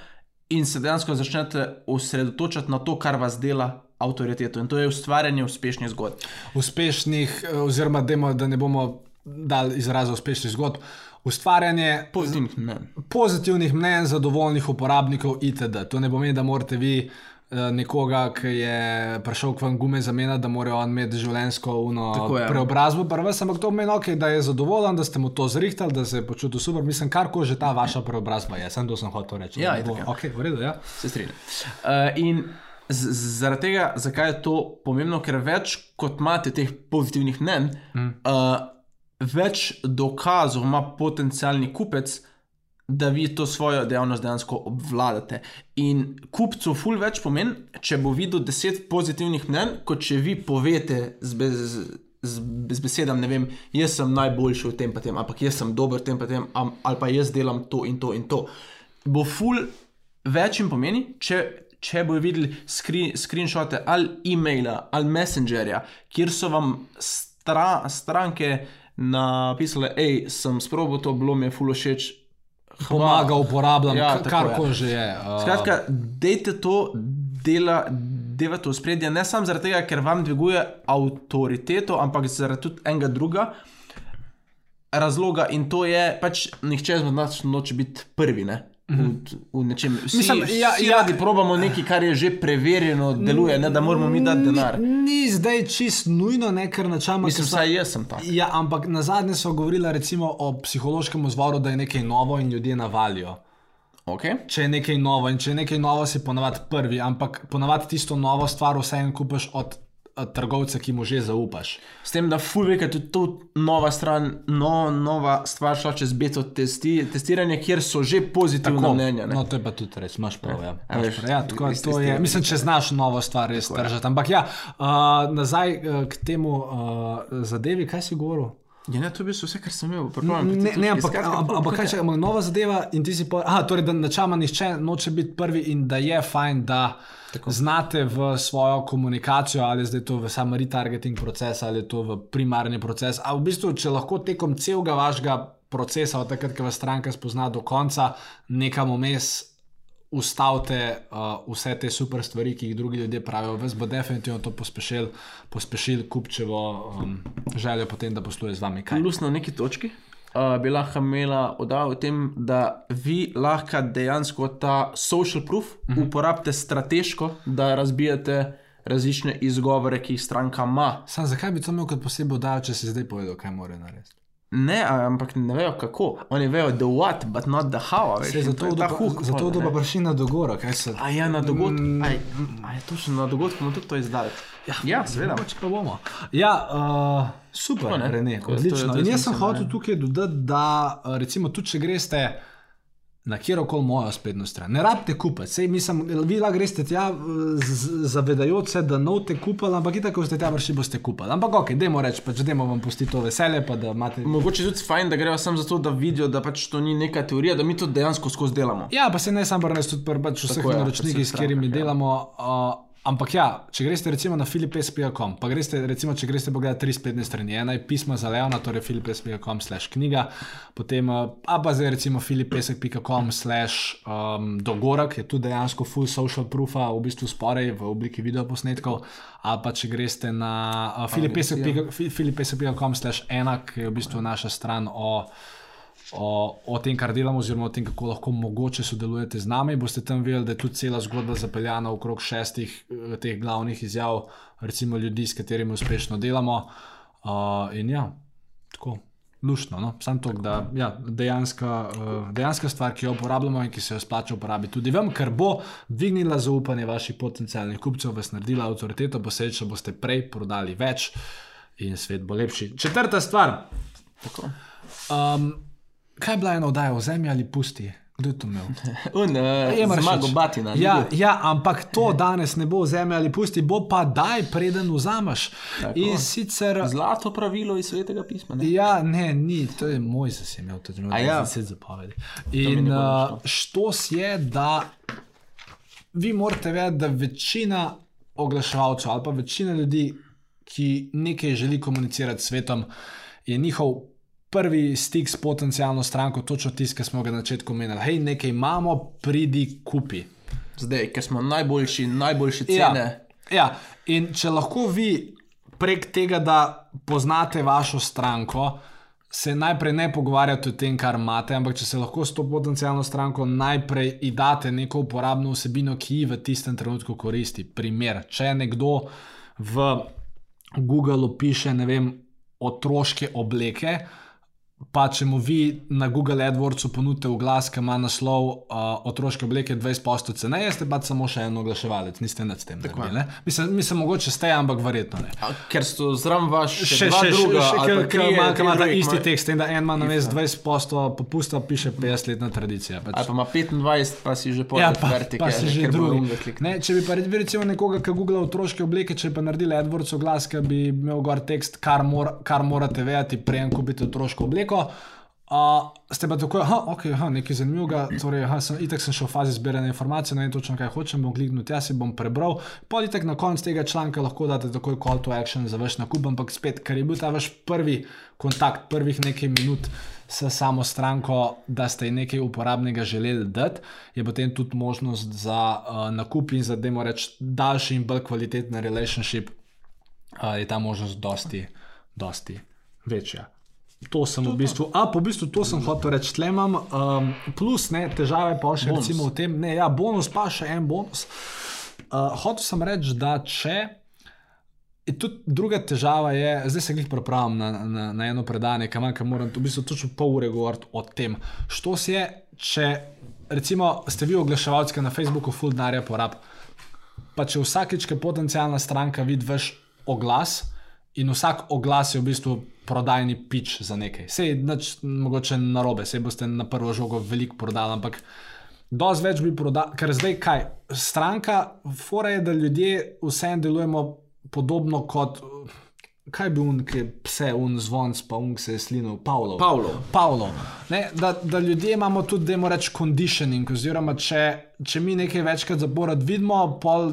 in se dejansko začnete osredotočati na to, kar vas dela avtoriteto. In to je ustvarjanje uspešnih zgodb. uspešnih, eh, oziroma demo, da ne bomo dali izraza uspešnih zgodb, ustvarjanje Pozitivnih mnen. pozitivnih mnen, zadovoljnih uporabnikov, itd. To ne pomeni, da morate vi eh, nekoga, ki je prišel k vam gume zamenjati, da mora on imeti življenjsko uno je. preobrazbo, prvo, ampak to pomeni, okay, da je zadovoljen, da ste mu to zrihtali, da se je počutil super. Mislim, kar ko že ta vaša preobrazba je, sem to sem hotel reči. Ja, bo- ja. okay, v redu, ja. Se strinjam. Uh, in zaradi tega, zakaj je to pomembno, ker več kot imate teh pozitivnih mnen, mm. uh, več dokazov ima potencijalni kupec, da vi to svojo dejavnost dejansko obvladate. In kupcu ful več pomeni, če bo videl deset pozitivnih mnen, kot če vi povete z, bez, z, z besedami, ne vem, jaz sem najboljši v tem pa tem, ampak jaz sem dober v tem pa tem, ali pa jaz delam to in to in to. Bo ful več jim pomeni, če, če bojo videli screen, screenshote ali e-maila ali messengerja, kjer so vam stra, stranke napisale, hej, sem sprobil to, bilo mi je ful všeč. Pomaga, uporabljam, Ja, kar koli že je. Uh, Skratka, dejte to, dela, devate v spredje, ne samo zaradi tega, ker vam dviguje avtoriteto, ampak zaradi tudi enega druga razloga in to je, pač nihče izmed nas noče biti prvi. Ne? V, v nečem. Vsi, Mislim, ja, vsi ja. radi probamo nekaj, kar je že preverjeno, deluje, ne da moramo mi dati denar. Ni, ni zdaj čist nujno, ne, ker načeloma. Mislim, vsaj jaz sem tak. Ja, ampak na zadnje so govorili recimo o psihološkem vzvoru, da je nekaj novo in ljudje navalijo. Okay? Če je nekaj novo in če je nekaj novo, si ponavadi prvi, ampak ponavadi tisto novo stvar vseeno kupiš od trgovca, ki mu že zaupaš. S tem, da fulvek je tudi tu nova stran, no, nova stvar šla čez beto testi, testiranje, kjer so že pozitivna mnenja. ne. No, to je pa tudi res, imaš prav. Ja. A Imaš veš, prav. Ja, tako, res to je, mislim, če znaš novo stvar res držati. Ampak ja, uh, nazaj uh, k temu uh, zadevi, kaj si govoril? Ja, ne, to je bil vse, kar sem imel. tej Ne, ne, ampak, ampak, ampak kaj če imamo nova zadeva in ti si pa. Aha, torej, da načeloma nihče noče biti prvi in da je fajn, da Tako. znate v svojo komunikacijo, ali zdaj to v sam retargeting proces ali to v primarni proces. A v bistvu, če lahko tekom celega vašega procesa, od takrat, ko vas stranka spozna do konca, nekam vmes ustavite uh, vse te super stvari, ki jih drugi ljudje pravijo, vas bo definitivno to pospešil, pospešil kupčevo um, željo potem, da posluje z vami. Kaj? Plus na neki točki uh, bi lahko imela oddajo o tem, da vi lahko dejansko ta social proof uh Mhm. -huh. uporabite strateško, da razbijate različne izgovore, ki jih stranka ima. Sam, zakaj bi to imel kot posebej oddajo, če si zdaj povedal, kaj mora narediti? Ne, ampak ne vejo kako. Oni vejo the what, but not the how. Veš, to zato je ta huk. zato ne. pa prišli na dogoro, kaj se. A ja, na dogodku. Mm. Aj, a je točno na dogodku, bomo tudi to izdali. Ja, ja seveda. Mogoče pa bomo. Ja, uh, super, ne? Rene, Tako, to je- odlično. to je In jaz sem hotel tukaj dodati, da recimo tudi če greste na kjerkoli mojo spletno stran, ne rabite kupiti. Sej, mislim, vi lahko greste tja, z- zavedajoč se, da novte kupili, ampak itak, ko ste tja vrši, boste kupili. Ampak ok, dajmo reči, pač dajmo vam pustiti to veselje, pa da imate. Mogoče je tudi fajn, da grejo samo zato, da vidijo, da pač to ni neka teorija, da mi to dejansko skozi delamo. Ja, pa se ne samo brneš, tudi pri pač vseh naročnikih, pri s katerimi ja. delamo. Uh, ampak ja, če greste recimo na filipes.com, pa greste recimo, če greste pogledati tri spletne strani, ena je pisma za Leona, torej filipes.com slash knjiga, potem uh, a pa zdaj recimo filipesek.com slash um, dogorak, je tu dejansko full social proofa, v bistvu sporej v obliki videoposnetkov, ali pa če greste na uh, filipesek.com slash enak, ki je v bistvu naša stran o o, o tem, kar delamo, oziroma o tem, kako lahko mogoče sodelujete z nami. Boste tam videli, da je tudi cela zgodba zapeljana okrog šestih eh, teh glavnih izjav, recimo ljudi, s katerimi uspešno delamo. Uh, in ja, tako. Lušno, no? samo to, da ja, dejanska, uh, dejanska stvar, ki jo uporabljamo in ki se jo splača uporabiti tudi vam, ker bo dvignila zaupanje vaših potencialnih kupcev, vas naredila avtoriteto, posledično boste prej prodali več in svet bo lepši. Četrta stvar, Tako. Um, kaj je bila ena oddaja, vzemi ali pusti? Kdo je to imel? [laughs] Un, uh, Emaršič. zmago batina. ni Ja, ja, ampak to danes ne bo vzemi ali pusti, bo pa daj, preden vzameš. Sicer. Zlato pravilo iz svetega pisma. Ne? Ja, ne, ni, to je moj zasem, imel tudi A ja? deset zapovedi. In ne uh, nič, štos je, da vi morate vedeti, da večina oglaševalcev ali pa večina ljudi, ki nekaj želi komunicirati s svetom, je njihov prvi stik s potencijalno stranko, točno tisti, ki smo ga na začetku omenili. Hej, nekaj imamo, pridi, kupi. Zdaj, ker smo najboljši, najboljše cene. Ja, ja, in če lahko vi prek tega, da poznate vašo stranko, se najprej ne pogovarjate o tem, kar imate, ampak če se lahko s to potencijalno stranko najprej idate neko uporabno vsebino, ki ji v tistem trenutku koristi. Primer, če nekdo v Googlu piše, ne vem, otroške obleke. Pa če mu vi na Google AdWordsu ponudite oglas, ki ima naslov uh, otroške obleke 20% ceneje, ste pa samo še en oglaševalec, niste nad tem. Naredili, mislim, mislim, mogoče ste, ampak verjetno ne. A, ker so zraven vaš še, Še, dva še, druga, še, še, ki ima, ima ta isti ima- tekst, in da en ima na mestu 20% popusta, piše 50-letna tradicija. Pač. Ali pa ima 25, pa si že Ja, povedal, pa, vertike, pa si že drugi. Ne, če bi pa vi recimo nekoga, ki googla otroške obleke, če bi pa naredili AdWords oglas, ki bi imel gor tekst, kar, mor, kar morate vedeti, preden kupite otroško obleko. Uh, ste pa tako, da okay, je nekaj zanimivega, torej, aha, sem, itak sem še v fazi zbiranja informacij, ne vem točno, kaj hočem, bom kliknil tja, si bom prebral. Politek na koncu tega članka lahko date takoj call to action za vaš nakup, ampak spet, ker je bil ta vaš prvi kontakt, prvih nekaj minut s samo stranko, da ste ji nekaj uporabnega želeli dati, je potem tudi možnost za uh, nakup in za, dajmo reči, daljši in bolj kvaliteten relationship, uh, je ta možnost dosti, dosti večja. To sem v bistvu, a po bistvu to sem hotel reči, tle imam, um, plus ne, težave pa še Bonus. recimo v tem, ne, ja, bonus pa še en bonus. Uh, hotel sem reči, da če. In tudi druga težava je, zdaj se jih pripravljam na, na, na eno predanje, kam manjka, moram v bistvu točno pol ure govoriti o tem. Što se je, če recimo ste vi oglaševalci, ki na Facebooku full denarja porab, pa če vsakeč, ki potencijalna stranka vidi vaš oglas in vsak oglas je v bistvu prodajni pič za nekaj. Sej nič mogoče narobe, sej boste na prvo žogo veliko prodali, ampak dosti več bi prodali, ker zdaj kaj, stranka, fora je, da ljudje vsem delujemo podobno kot, kaj bi un, ki je pse, un zvonc, pa un, ki se je slinil, Pavlov. Pavlov. Pavlov. Ne, da, da ljudje imamo tudi, da moramo reči, conditioning, oziroma če, če mi nekaj večkrat zapored vidimo, pol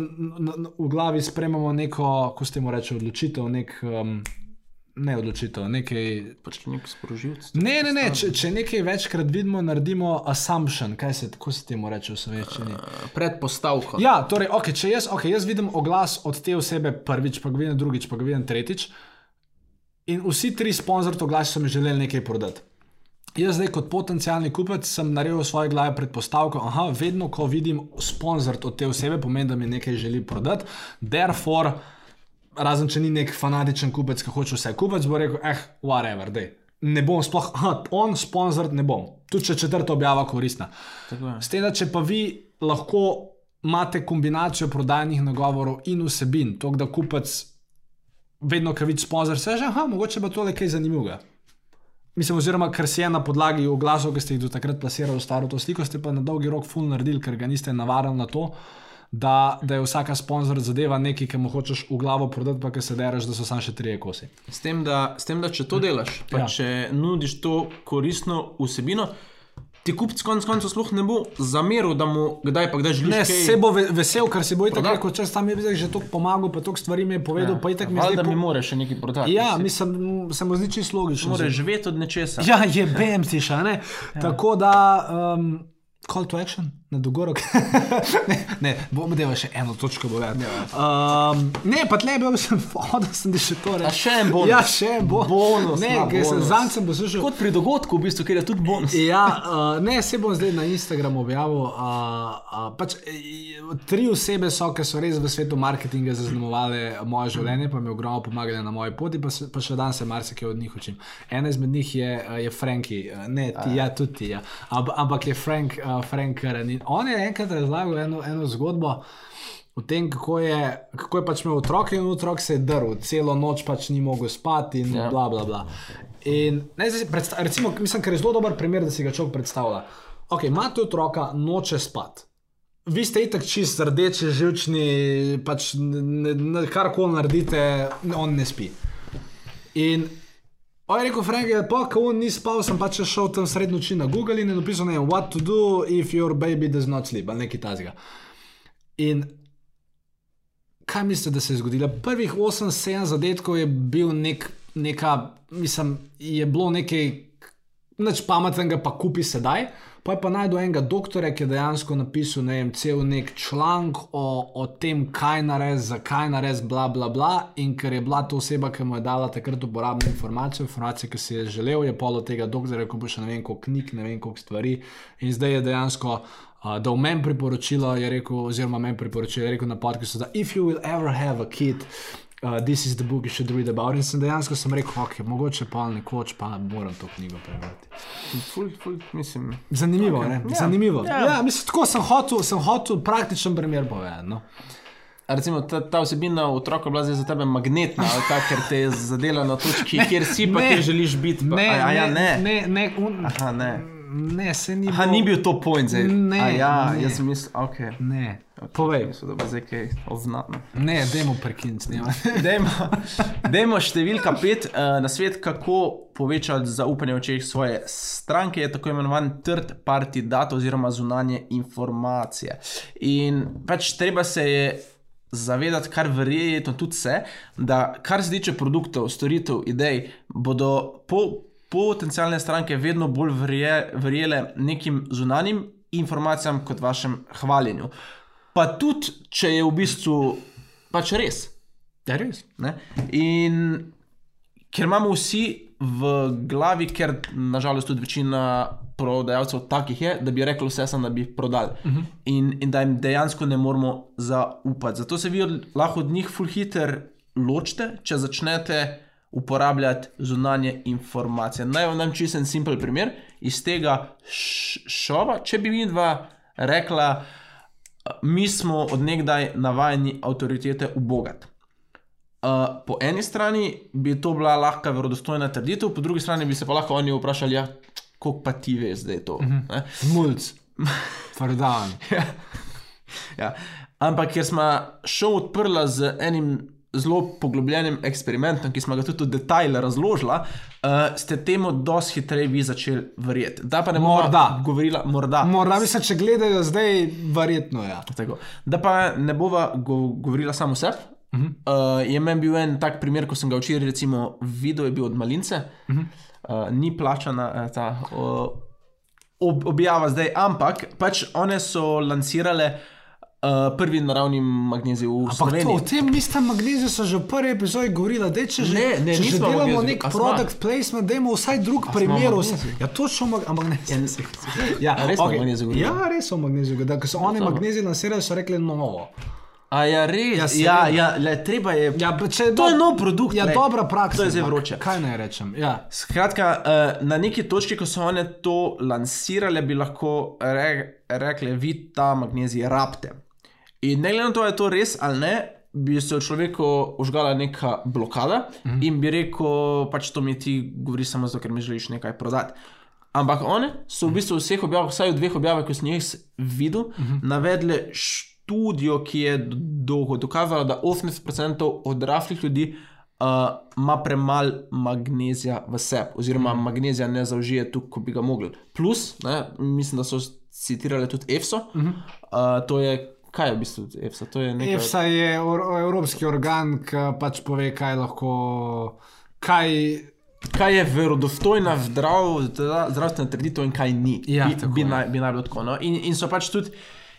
v glavi sprememo neko, ko ste mu reči, odločitev, nek, um, ne odločitev, nekaj. Pač nek sporožilc. Ne, ne, ne, če, če nekaj večkrat vidimo, naredimo assumption, kaj se, kako se temu reče v slovenščini. Predpostavka. Ja, torej, okay, če jaz, okay, jaz vidim oglas od te osebe prvič, pa ga vidim drugič, pa ga vidim tretjič, in vsi tri sponzorji oglasi so mi želeli nekaj prodati. Jaz zdaj kot potencijalni kupec sem naredil v svoji glavi predpostavko, da vedno, ko vidim sponzor od te osebe, pomeni, da mi nekaj želi prodati. Therefore, razen če ni nek fanatičen kupec, ki hoče vse kupiti, bo rekel, eh, whatever, dej. Ne bom sploh, aha, on sponzor ne bom. Tudi če četrta objava koristna. S tem, da če pa vi lahko imate kombinacijo prodajnih nagovorov in vsebin, to, da kupec vedno, ko vidi sponzor, se že, aha, mogoče pa tole kaj zanimivega. Mislim, oziroma, ker si je na podlagi oglasov, ki ste jih do takrat plasirali v staro to sliko, ste pa na dolgi rok ful naredili, ker ga niste navadili na to, da, da je vsaka sponzor zadeva nekaj, ki mu hočeš v glavo prodati, pa ki se deraš, da so samo še tri kosi. S tem, da, s tem, da če to delaš, pa Ja. če nudiš to koristno vsebino, ti kupec konec koncev sploh ne bo zameril, da mu kdaj pa kdaj želiš Ne, kaj. se bo ve- vesel, ker si bo itak rekel, če tam je bil že toliko pomagal, pa toliko stvari mi je povedal, ja. pa itak mi je zdaj mi po... more še nekaj prodati. Ja, Mislim, mislim, se mu zdi čisto logično. Mora živeti od nečesa. Ja, je bem si še, ne. Ja. Tako da, um, call to action, na dogorok. [laughs] ne, ne, bomo delali še eno točko, bo več. Um, ne, pa tle bil [laughs] sem, hodil sem še to reči. A še en bonus. Ja, še en bo Bonus Ne, ker sem zanj sem poslušal. Kot pri dogodku, v bistvu, ker je tudi bonus. Ja, uh, ne, se bom zdaj na Instagramu objavil. Uh, uh, pač, eh, tri osebe so, ki so res v svetu marketinga zaznamovali moje življenje, pa mi ogromno pomagali na moji poti, pa, se, pa še danes se marsikaj od njih učim. Ena izmed njih je, uh, je Franki, uh, ne ti, ja, tudi ti. Ja. Amp, ampak je Frank, uh, Frank Karen. In On je enkrat razlagal eno, eno zgodbo. O tem, kako je, kako je pač imel otroke in otrok se je drl, celo noč pač ni mogel spati, in ja. Bla, bla, bla. In ne, zdaj, recimo, mislim, ker je zelo dober primer, da si ga človek predstavlja. Ok, imate otroka, noče spati. Vi ste itak čist rdeči, živčni, pač n- karkoli naredite, on ne spi. In on je rekel, Frank, pa, ko on ni spal, sem pač šel tam sred noči na Google in je napisal, ne vem, what to do if your baby does not sleep, ali nekaj tazga. In kaj mislite, da se je zgodilo? Prvih 8-7 zadetkov je bil nek, neka, mislim, je bilo nekaj, nič pametnega, pa kupi sedaj. Pa je pa najdel enega doktorja, ki je dejansko napisal ne vem, cel nek članek o, o tem, kaj narediti, zakaj narediti, bla, bla, bla. In ker je bila to oseba, ki mu je dala takrat uporabne informacije, informacije, ki si je želel, je polo tega doktorja kupil še ne vem koliko knjig, ne vem koliko stvari. In zdaj je dejansko uh, dal meni priporočilo, je rekel, oziroma meni priporočilo, je rekel na podkastu, da if you will ever have a kid. Uh, this is the book you should read about. In sem dejansko sem rekel, ok, mogoče pa nekoč pa moram to knjigo prebrati. Ful, ful, mislim. Zanimivo, okay. ne? Ja. Zanimivo. Ja. Ja. mislim, tako sem hotel, sem hotel praktičen primer povedati. No. A Recimo, ta, ta vsebina otroka je bila za tebe magnetna, ali ta, ker te je zadela na točki, [laughs] kjer si pa ne. kjer želiš biti. Pa, Ne, a, a, ja, ne. ne, ne, un, Aha, ne. Ne, se ni Aha, bilo- ni bil to point zdaj. Ne, A ja, ne. jaz sem mislil, ok. Ne, povej. Mislim, da bo zdaj kaj oznatno. Ne, dajmo prekiniti snemati. [laughs] Dajmo, dajmo številka pet uh, na svet, kako povečati zaupanje v očeh svoje stranke, je tako imenovan third party data oziroma zunanje informacije. In pač treba se je zavedati, kar verjetno tudi se, da kar se tiče produktov, storitev, idej, bodo po, potencijalne stranke vedno bolj verje, verjele nekim zunanjim informacijam kot vašem hvaljenju. Pa tudi, če je v bistvu pač res. Ja, res. Ne? In ker imamo vsi v glavi, ker nažalost tudi večina prodajalcev takih je, da bi rekli vse, sem, da bi prodali. Uh -huh. in, in da jim dejansko ne moramo zaupati. Zato se vi od, lahko od njih full hiter ločite, če začnete uporabljati zunanje informacije. Naj vam dam čisten simpel primer iz tega šova. Če bi mi dva rekla, mi smo odnegdaj navajeni avtoritete ubogati. Uh, po eni strani bi to bila lahka verodostojna trditev, po drugi strani bi se pa lahko oni vprašali, ja, koliko pa ti veš, da je to. Uh -huh. Mulj, fardan. ja. Ampak ker smo šel odprla z enim zelo poglobljenim eksperimentom, ki smo ga tudi v detajle razložila, uh, ste temu dosti hitreje vi začeli verjeti. Da pa ne bomo Morda. govorila, morda. Morda se, če gledajo zdaj, verjetno ja. Tako. Da pa ne bova go govorila samo sebi, Uh -huh. uh, je meni bil en tak primer, ko sem ga včeraj recimo videl, je bil od Malince, uh -huh. uh, ni plačana uh, ta uh, ob, objava zdaj, ampak pač one so lansirale uh, prvi naravni magnezij v Ampak to, Sloveniji. o tem nisem magnezij, so že v prvi epizodi govorila, da če že, Ne, ne, če že delamo magnezij. nek A sva? product placement, dajmo vsaj drug smo primer. magnezij? Ja, točno, mag ampak ne. Ja, A [laughs] res smo magnezij? Ja, res so magnezij. Da, ko so oni magnezij lansirali, so rekli novo. A ja, res. Ja, Ja, seveda. ja, ja le, treba je. Ja, če To je nov produkt, Ja, glej. dobra praksa. To je zdaj vroče. Kaj naj rečem? Ja. Skratka, uh, na neki točki, ko so one to lansirale, bi lahko re, rekli, vi ta magnezij rabite. In ne glede na to, ali je to res ali ne, bi se v človeku užgala neka blokada mm -hmm. in bi rekel, pač to mi ti govori samo zato, ker mi želiš nekaj prodati. Ampak one so v bistvu v vseh objavah, vsaj v dveh objavah, ki sem jih videl, mm -hmm. navedle študijo, ki je do- dolgo dokazala, da 80% odraslih ljudi uh, ima premalo magnezija v sebi, oziroma mm. magnezija ne zaužije tu, kot bi ga mogli. Plus, ne, mislim, da so citirali tudi EFSO. Mm -hmm. uh, to je, kaj je v bistvu EFSO? To je nekaj. EFSA je or, evropski organ, ki pač pove, kaj lahko. Kaj, Kaj je verodostojna zdrav, zdra- zdravstvena trditev in kaj ni? Ja, bi, bi, naj, bi naj bilo tako. No? In, in so pač tudi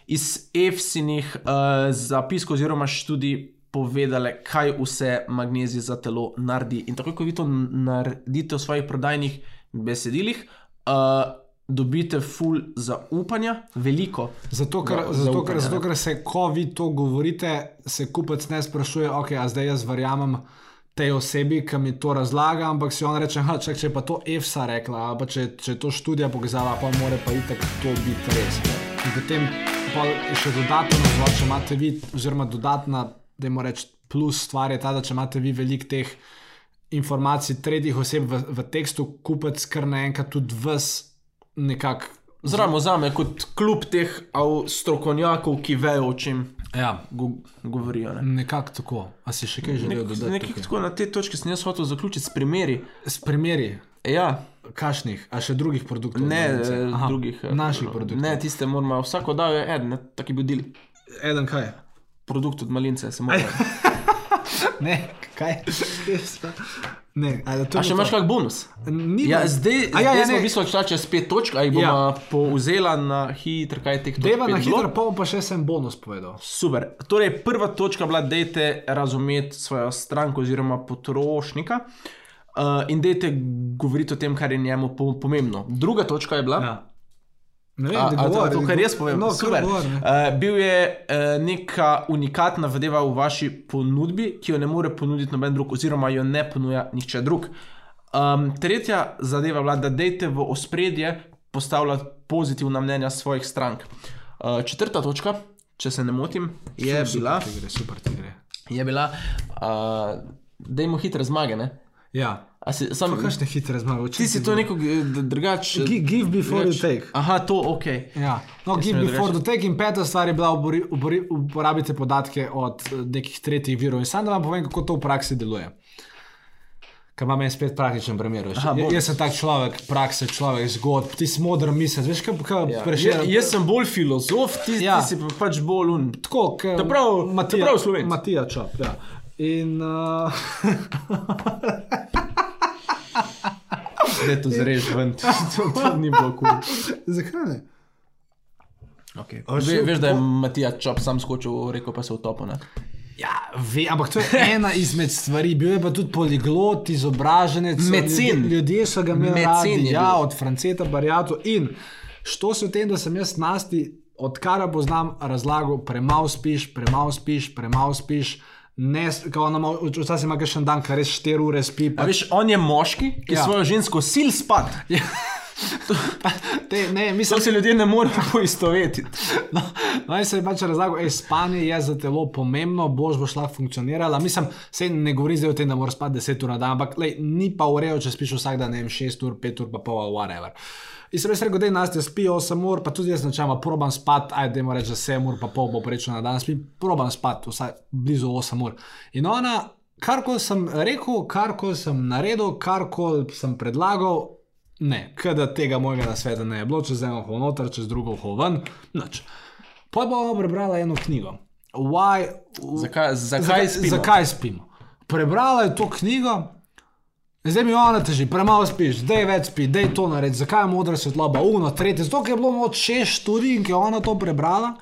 iz EFSInih uh, zapiskov oziroma študij povedali, kaj vse magnezij za telo naredi. In tako, ko vi to naredite v svojih prodajnih besedilih, uh, dobite full zaupanja, veliko. Zato, ker, Za- zato, ker, zato, ker se, ko vi to govorite, se kupec ne sprašuje, ok, a zdaj jaz verjamem tej osebi, ki mi to razlaga, ampak si on reče, ha, čak, če je pa to EFSA rekla, pa če, če je to študija pokazala, pa mora pa itak to biti res. In potem pa še dodatno nazvat, če imate vi, oziroma dodatna, da jim reč, plus stvar je ta, da če imate vi veliko teh informacij tretjih oseb v, v tekstu, kupec kar naenkrat tudi vas nekako. Zraven vzame kot klub teh strokovnjakov, ki vejo, o čem Ja, go govorijo. Ne? Nekako tako. A si še kaj želel dodati? Nekaj tako na te točki sem jaz hotel zaključiti s primeri. S primeri, Ja, kašnih, a še drugih produktov? ne eh, Aha, drugih. eh, Naših produktov. Ne, tiste moramo, vsako dajo je eden, ne, taki bil del. Eden kaj? Produkt od malince, se mora. [laughs] Ne, kaj? ne, a, to A je še imaš kak bonus? Ni Ja, zdaj, A ja, zdaj ja, smo v bistvu šla čez pet točk, a jih bomo Ja. povzela na hitro, kaj je teh točk. Deva na hitro, pol pa še sem bonus povedal. Super. Torej, prva točka bila, da je razumeti svojo stranko oziroma potrošnika uh, in da je govoriti o tem, kar je njemu po- pomembno. Druga točka je bila. Ja. Ne vem, A, da a, to, kar jaz povem, No, super. kar govori, ne. Uh, bil je uh, neka unikatna zadeva v vaši ponudbi, ki jo ne more ponuditi noben drug, oziroma jo ne ponuja nihče drug. Um, tretja zadeva je bila, da dejte v ospredje postavljati pozitivna mnenja svojih strank. Uh, četrta točka, če se ne motim, je Super bila, ti gre, super ti gre. je bila uh, dajmo hitre zmage. Ne? Ja, A Si, sam, kakšne hitre zmage. ti si to neko eh, drugače. Gi- Give before you take. Aha, to ok. Ja. No, Jaz give before the take in peta stvar je bila, ubori, ubori, uporabite podatke od eh, nekih tretjih virov. In sam da vam povem, kako to v praksi deluje. Ker imam en spet praktičen primer. Aha, Ja- bonus. Jaz sem tak človek, prakse, človek, zgodb, ti si modr misel. Veš, kaj, kaj Ja. prešer. Ja, jaz sem bolj filozof, ti, Ja. ti si pa pač bolj un. Tako, kot prav- ta prav Slovenec. Matija Čop. Ja. In uh, [laughs] Da to zrež ven, to, to ni bilo kul. zakaj ne? Okay. Ve, že- veš, da je Matija Čop sam skočil, rekel pa se utopil. Ne? Ja, ve, ampak to je ena izmed stvari. Bil je pa tudi poliglot, izobraženec. Mecen. Ljudje, ljudje so ga imeli radi, ja, od Franceta Barjatu. In što se v tem, da sem jaz nasti, odkar ga poznam, razlagal, premalo spiš, premalo spiš, premalo spiš. Ne, kao ona ima- včasih ima še en dan, kar res 4 ure spi. A Pa, veš, on je moški, ki ja. Ja. svojo žensko sil spat. Te, ne, To mislim, se ljudje ne morejo poistovetiti. [laughs] No, no in se je pač razlagal, da spanje je za telo pomembno, boš boš lahko funkcionirala. Mislim, se ne govori zdaj o tem, da moraš spati 10 ur na dan, ampak lej, ni pa urejo, če spiš vsak dan, ne vem, 6 ur, 5 ur, pa pol, whatever. In sem res rekel, da je nas te spi 8 ur, pa tudi jaz načeloma probam spati, ajde, dajmo reči, za 7 ur, pa pol bo prečo na dan, spim, probam spati vsaj blizu 8 ur. In ona, karkoli sem rekel, karkoli sem naredil, karkoli sem predlagal, ne, kada tega mojega nasveta ne je bilo, čez eno ho noter, čez drugo ho ven, nič. Pa bomo prebrala eno knjigo. why, Zakaj, zakaj spimo? zakaj spimo. Prebrala je to knjigo, zdaj mi ona teži, premalo spiš, zdaj več spi, zdaj to naredi, zakaj je modra svetloba, uno, tretje. Zato, ker je bilo od šest študij in ki je ona to prebrala,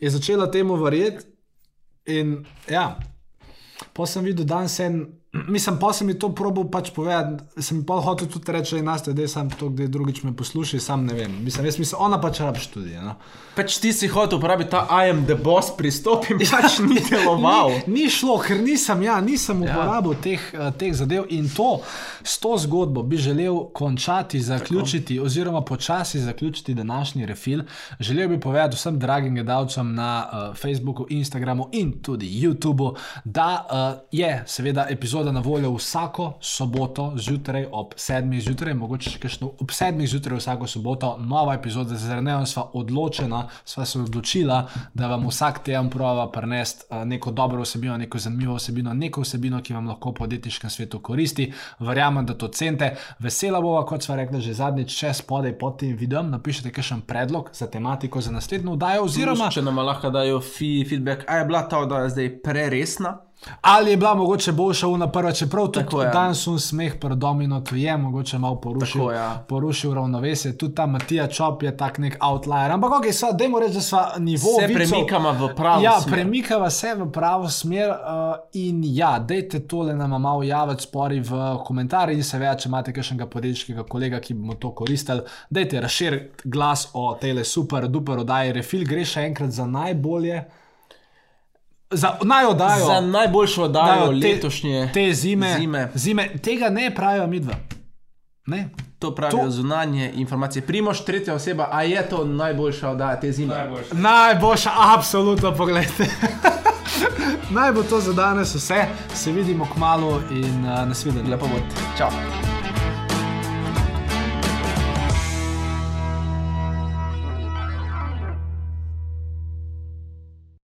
je začela temu verjeti. In ja, pa sem videl danes en. Mislim, pa sem mi to probil pač povedati, sem mi pa hotel tudi reči, da je nas, da je sam to, kdaj drugič me posluša, sam ne vem. Mislim, jaz mislim, ona pač rab študije. No. Pač ti si hotel uporabiti ta I am the boss pristop in [laughs] pač ni deloval. Ni, ni šlo, ker nisem, ja, nisem uporabil ja. teh, uh, teh zadev in to, s to zgodbo bi želel končati, zaključiti, Tako. oziroma počasi zaključiti današnji refil. Želel bi povedati vsem dragim gledalcem na uh, Facebooku, Instagramu in tudi YouTubu, da uh, je seveda epizoda na voljo vsako soboto zjutraj ob 7. zjutraj, mogoče še kakšno ob 7. zjutraj vsako soboto, nova epizoda, zaradi nje sva odločena, sva se odločila, da vam vsak teden prova prenesti uh, neko dobro vsebino, neko zanimivo vsebino, neko vsebino, ki vam lahko v podjetniškem svetu koristi. Verjamem, da to cenite. Vesela bova, kot sva rekla že zadnjič, če spodaj pod tem videom napišete kakšen predlog za tematiko za naslednjo vdajo, oziroma Če nam lahko dajo feedback, a je bila ta oddaja zdaj preresna. Ali je bila mogoče boljša una prva, čeprav tudi Tako je. danes un smeh pred domino, to je mogoče malo porušil, Tako, ja. porušil ravnovesje. Tudi ta Matija Čop je tak nek outlier. Ampak, ok, sva, dajmo reči, da sva nivo. Se vicov- premikava v pravo Ja, smer. premikava se v pravo smer uh, in ja, dajte tole nam malo javiti spori v komentarjih in seveda, če imate kakšnega podjetniškega kolega, ki bi mu to koristil, dajte razširiti glas o tele super, duper oddaji. Refil gre še enkrat za najbolje. Za naj oddajo. Za najboljšo oddajo dajo te- letošnje te zime, zime. zime. Tega ne pravijo midva. Ne. To pravijo To- zunanje informacije. Primoš, tretja oseba, a je to najboljša oddaja te zime? Najboljše. Najboljša, absolutno, pogledajte. [laughs] Naj bo to za danes vse, se vidimo k malu in uh, nasvidenje. Lepo bo. Čau.